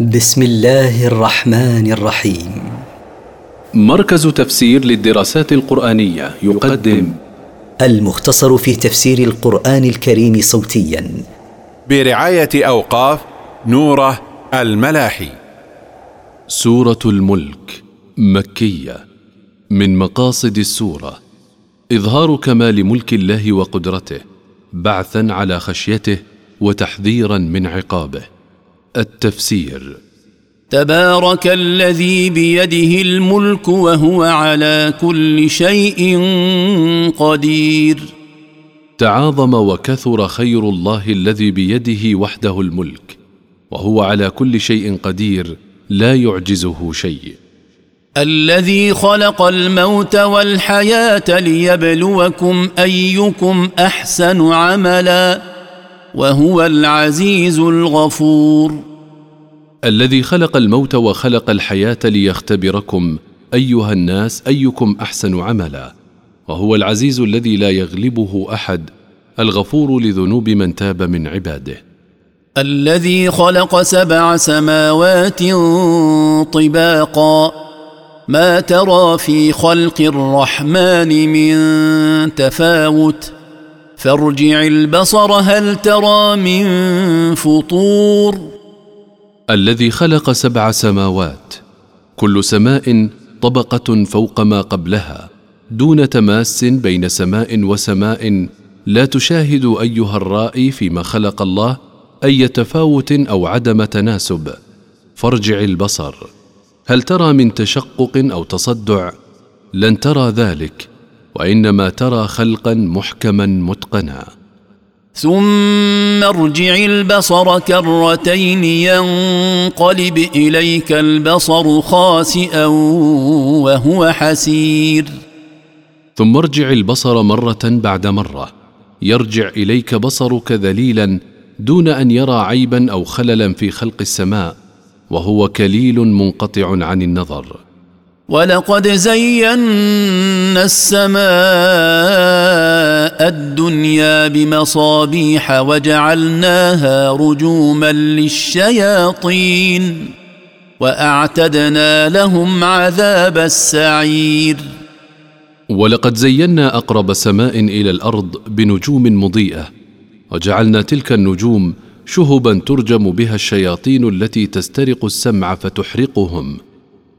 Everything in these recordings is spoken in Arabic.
بسم الله الرحمن الرحيم. مركز تفسير للدراسات القرآنية يقدم. المختصر في تفسير القرآن الكريم صوتيا. برعاية أوقاف نوره الملاحي. سورة الملك مكية من مقاصد السورة. إظهار كمال ملك الله وقدرته بعثا على خشيته وتحذيرا من عقابه. التفسير. تبارك الذي بيده الملك وهو على كل شيء قدير. تعاظم وكثر خير الله الذي بيده وحده الملك وهو على كل شيء قدير لا يعجزه شيء. الذي خلق الموت والحياة ليبلوكم أيكم أحسن عملا. وهو العزيز الغفور. الذي خلق الموت وخلق الحياة ليختبركم أيها الناس أيكم أحسن عملا. وهو العزيز الذي لا يغلبه أحد الغفور لذنوب من تاب من عباده. الذي خلق سبع سماوات طباقا. ما ترى في خلق الرحمن من تفاوت؟ فارجع البصر هل ترى من فطور؟ الذي خلق سبع سماوات كل سماء طبقة فوق ما قبلها دون تماس بين سماء وسماء لا تشاهد أيها الرائي فيما خلق الله أي تفاوت أو عدم تناسب. فارجع البصر. هل ترى من تشقق أو تصدع؟ لن ترى ذلك. وإنما ترى خلقا محكما متقنا. ثم ارجع البصر كرتين ينقلب إليك البصر خاسئا وهو حسير. ثم ارجع البصر مرة بعد مرة. يرجع إليك بصرك ذليلا دون أن يرى عيبا أو خللا في خلق السماء وهو كليل منقطع عن النظر. ولقد زينا السماء الدنيا بمصابيح وجعلناها رجوما للشياطين وأعتدنا لهم عذاب السعير. ولقد زينا أقرب سماء إلى الأرض بنجوم مضيئة وجعلنا تلك النجوم شهبا ترجم بها الشياطين التي تسترق السمع فتحرقهم.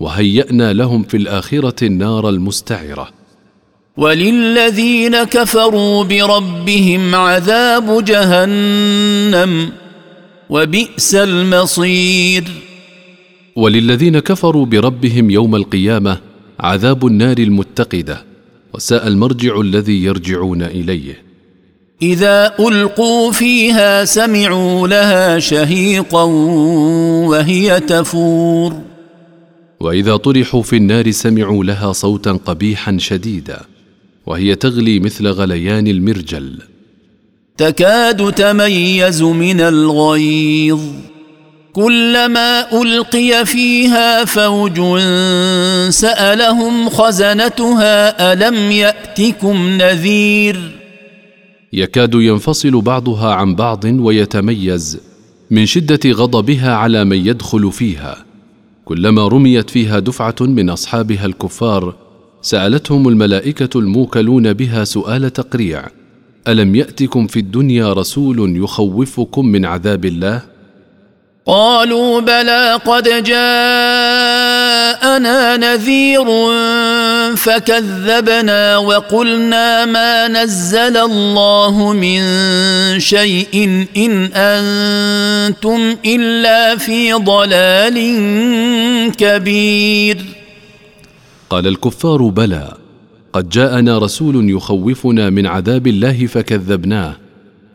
وهيأنا لهم في الآخرة النار المستعرة. وللذين كفروا بربهم عذاب جهنم وبئس المصير. وللذين كفروا بربهم يوم القيامة عذاب النار المتقدة وساء المرجع الذي يرجعون إليه. إذا ألقوا فيها سمعوا لها شهيقا وهي تفور. وإذا طرحوا في النار سمعوا لها صوتا قبيحا شديدا وهي تغلي مثل غليان المرجل. تكاد تميز من الغيظ. كلما ألقي فيها فوج سألهم خزنتها ألم يأتكم نذير؟ يكاد ينفصل بعضها عن بعض ويتميز من شدة غضبها على من يدخل فيها. كلما رميت فيها دفعة من أصحابها الكفار سألتهم الملائكة الموكلون بها سؤال تقريع ألم يأتكم في الدنيا رسول يخوفكم من عذاب الله؟ قالوا بلى قد جاءنا نذير فكذبنا وقلنا ما نزل الله من شيء إن أنتم إلا في ضلال كبير. قال الكفار بلى قد جاءنا رسول يخوفنا من عذاب الله فكذبناه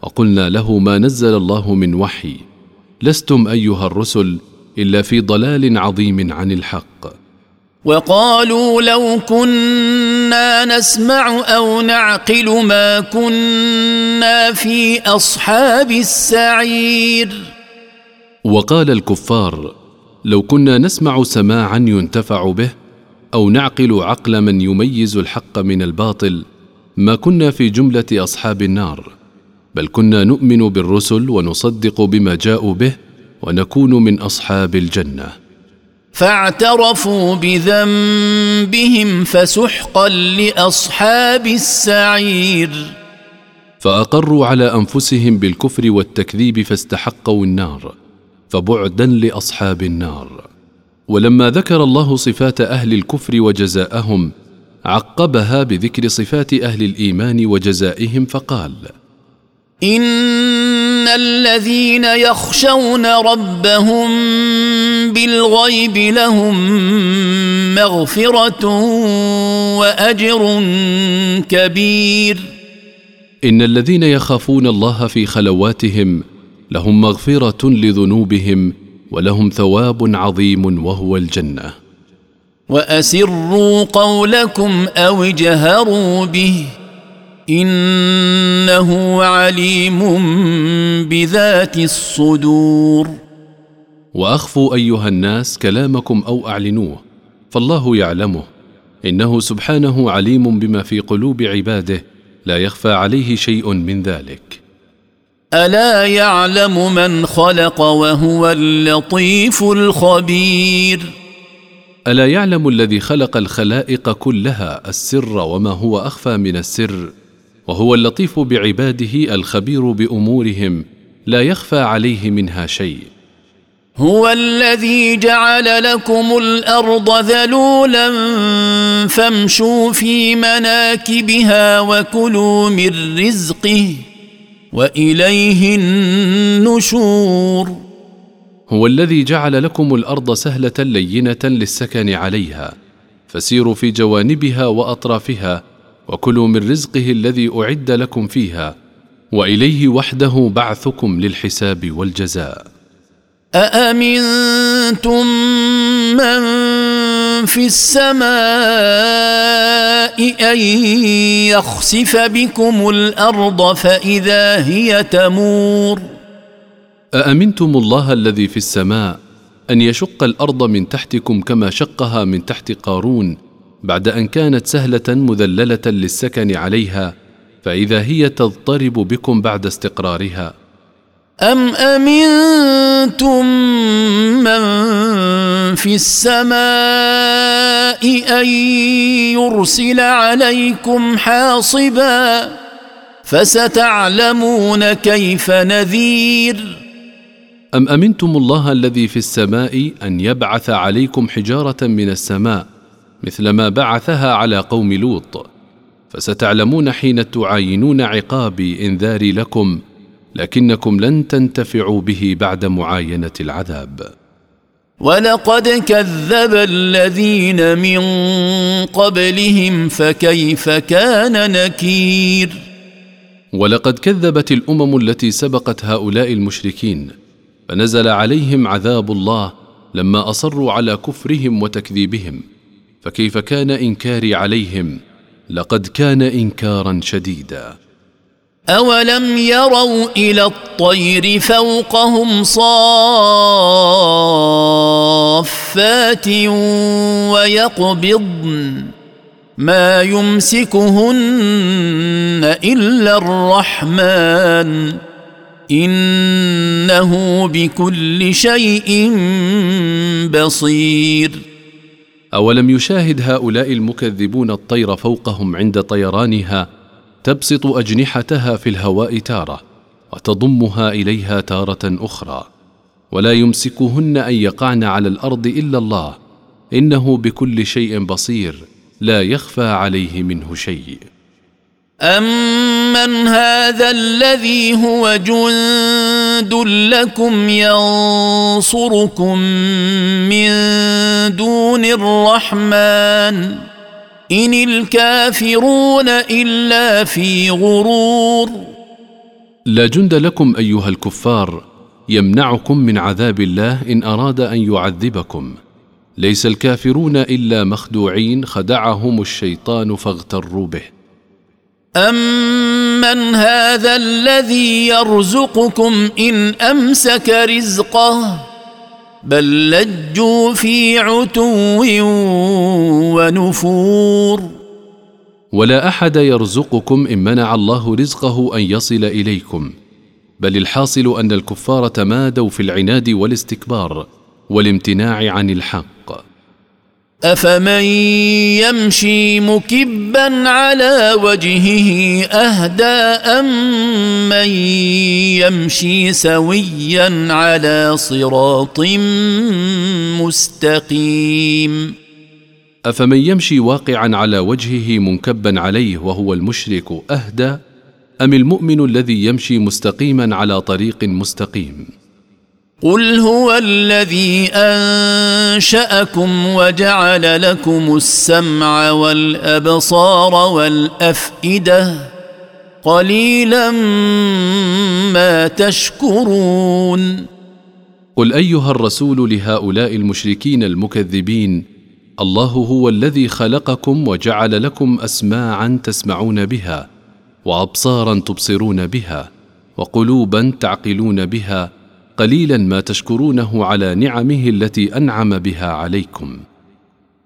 وقلنا له ما نزل الله من وحي. لستم أيها الرسل إلا في ضلال عظيم عن الحق. وقالوا لو كنا نسمع أو نعقل ما كنا في أصحاب السعير. وقال الكفار لو كنا نسمع سماعا ينتفع به أو نعقل عقل من يميز الحق من الباطل ما كنا في جملة أصحاب النار. بل كنا نؤمن بالرسل ونصدق بما جاءوا به ونكون من أصحاب الجنة. فاعترفوا بذنبهم فسحقا لأصحاب السعير. فأقروا على أنفسهم بالكفر والتكذيب فاستحقوا النار فبعدا لأصحاب النار. ولما ذكر الله صفات أهل الكفر وجزاءهم عقبها بذكر صفات أهل الإيمان وجزائهم فقال إن الذين يخشون ربهم بالغيب لهم مغفرة وأجر كبير. إن الذين يخافون الله في خلواتهم لهم مغفرة لذنوبهم ولهم ثواب عظيم وهو الجنة. وأسروا قولكم أو اجهروا به. إنه عليم بذات الصدور. واخفوا أيها الناس كلامكم أو أعلنوه فالله يعلمه. إنه سبحانه عليم بما في قلوب عباده لا يخفى عليه شيء من ذلك. ألا يعلم من خلق وهو اللطيف الخبير؟ ألا يعلم الذي خلق الخلائق كلها السر وما هو أخفى من السر؟ وهو اللطيف بعباده الخبير بأمورهم لا يخفى عليه منها شيء. هو الذي جعل لكم الأرض ذلولا فامشوا في مناكبها وكلوا من رزقه وإليه النشور. هو الذي جعل لكم الأرض سهلة لينة للسكن عليها فسيروا في جوانبها وأطرافها وكلوا من رزقه الذي أعد لكم فيها وإليه وحده بعثكم للحساب والجزاء. أأمنتم من في السماء أن يخسف بكم الأرض فإذا هي تمور؟ أأمنتم الله الذي في السماء أن يشق الأرض من تحتكم كما شقها من تحت قارون بعد أن كانت سهلة مذللة للسكن عليها فإذا هي تضطرب بكم بعد استقرارها. أم أمنتم من في السماء أن يرسل عليكم حاصبا فستعلمون كيف نذير؟ أم أمنتم الله الذي في السماء أن يبعث عليكم حجارة من السماء مثل ما بعثها على قوم لوط فستعلمون حين تعاينون عقابي انذاري لكم لكنكم لن تنتفعوا به بعد معاينة العذاب. ولقد كذب الذين من قبلهم فكيف كان نكير؟ ولقد كذبت الأمم التي سبقت هؤلاء المشركين فنزل عليهم عذاب الله لما أصروا على كفرهم وتكذيبهم. فكيف كان إنكاري عليهم؟ لقد كان إنكارا شديدا. أولم يروا إلى الطير فوقهم صافات ويقبضن ما يمسكهن إلا الرحمن. إنه بكل شيء بصير. أولم يشاهد هؤلاء المكذبون الطير فوقهم عند طيرانها تبسط أجنحتها في الهواء تارة وتضمها إليها تارة أخرى. ولا يمسكهن أن يقعن على الأرض إلا الله إنه بكل شيء بصير لا يخفى عليه منه شيء. امن هذا الذي هو جند لكم ينصركم من دون الرحمن ان الكافرون الا في غرور لا جند لكم أيها الكفار يمنعكم من عذاب الله إن أراد أن يعذبكم. ليس الكافرون إلا مخدوعين خدعهم الشيطان فاغتروا به. امن هذا الذي يرزقكم ان امسك رزقه بل لجوا في عتو ونفور ولا أحد يرزقكم إن منع الله رزقه أن يصل إليكم بل الحاصل أن الكفار تمادوا في العناد والاستكبار والامتناع عن الحق. أفمن يمشي مكبا على وجهه أهدى امن يمشي سويا على صراط مستقيم؟ أفمن يمشي واقعا على وجهه منكبا عليه وهو المشرك أهدى أم المؤمن الذي يمشي مستقيما على طريق مستقيم؟ قل هو الذي انشاكم وجعل لكم السمع والابصار والافئده قليلا ما تشكرون قل ايها الرسول لهؤلاء المشركين المكذبين الله هو الذي خلقكم وجعل لكم اسماعا تسمعون بها وابصارا تبصرون بها وقلوبا تعقلون بها قليلا ما تشكرونه على نعمه التي أنعم بها عليكم.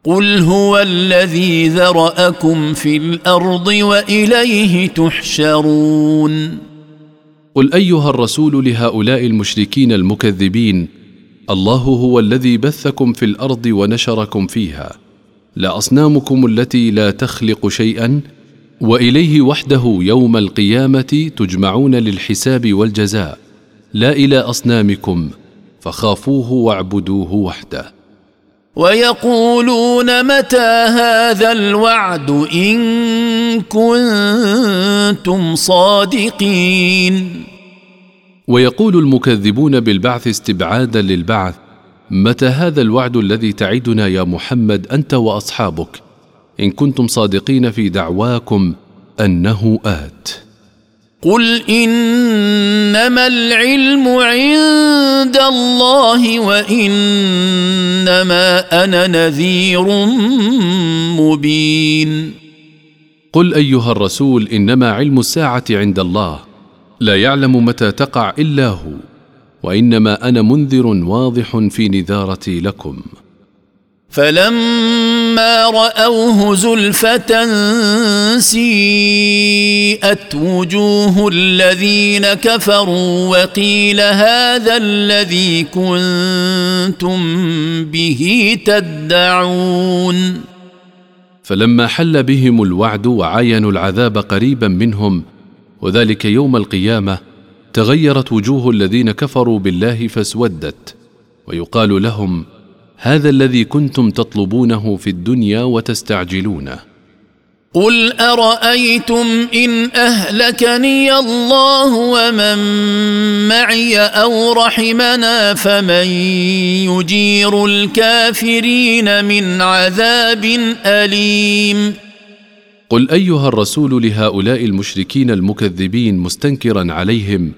قل هو الذي ذرأكم في الأرض وإليه تحشرون. قل أيها الرسول لهؤلاء المشركين المكذبين الله هو الذي بثكم في الأرض ونشركم فيها. لا أصنامكم التي لا تخلق شيئا وإليه وحده يوم القيامة تجمعون للحساب والجزاء. لا إلى أصنامكم فخافوه واعبدوه وحده. ويقولون متى هذا الوعد إن كنتم صادقين؟ ويقول المكذبون بالبعث استبعادا للبعث متى هذا الوعد الذي تعدنا يا محمد أنت وأصحابك؟ إن كنتم صادقين في دعواكم أنه آت. قل انما العلم عند الله وانما أنا نذير مبين. قل ايها الرسول انما علم الساعة عند الله لا يعلم متى تقع الا هو وانما أنا منذر واضح في نذارتي لكم. فلما راوه زلفه سيئت وجوه الذين كفروا وقيل هذا الذي كنتم به تدعون فلما حل بهم الوعد وعاينوا العذاب قريبا منهم وذلك يوم القيامه تغيرت وجوه الذين كفروا بالله فاسودت ويقال لهم هذا الذي كنتم تطلبونه في الدنيا وتستعجلونه. قل أرأيتم إن أهلكني الله ومن معي أو رحمنا فمن يجير الكافرين من عذاب أليم. قل أيها الرسول لهؤلاء المشركين المكذبين مستنكرا عليهم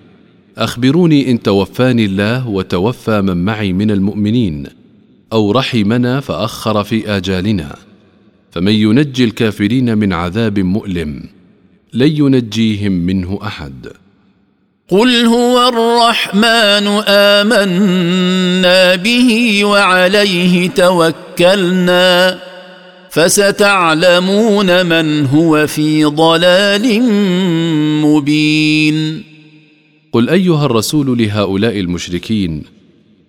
أخبروني إن توفاني الله وتوفى من معي من المؤمنين. أو رحمنا فأخر في آجالنا. فمن ينجي الكافرين من عذاب مؤلم لن ينجيهم منه أحد. قل هو الرحمن آمنا به وعليه توكلنا فستعلمون من هو في ضلال مبين. قل أيها الرسول لهؤلاء المشركين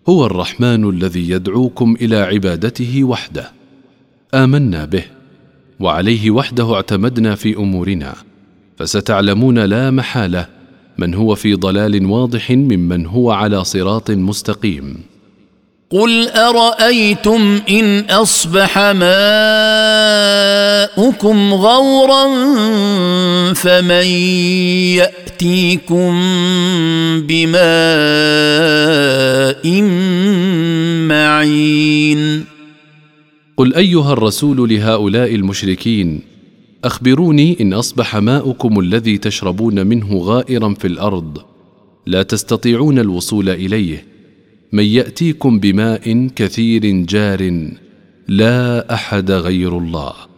هو الرحمن الذي يدعوكم إلى عبادته وحده. آمنا به وعليه وحده اعتمدنا في أمورنا فستعلمون لا محالة من هو في ضلال واضح ممن هو على صراط مستقيم. قل ارايتم ان اصبح ماؤكم غورا فمن ياتيكم بماء معين قل ايها الرسول لهؤلاء المشركين أخبروني إن أصبح ماؤكم الذي تشربون منه غائرا في الأرض لا تستطيعون الوصول إليه. من يأتيكم بماء كثير جار لا أحد غير الله.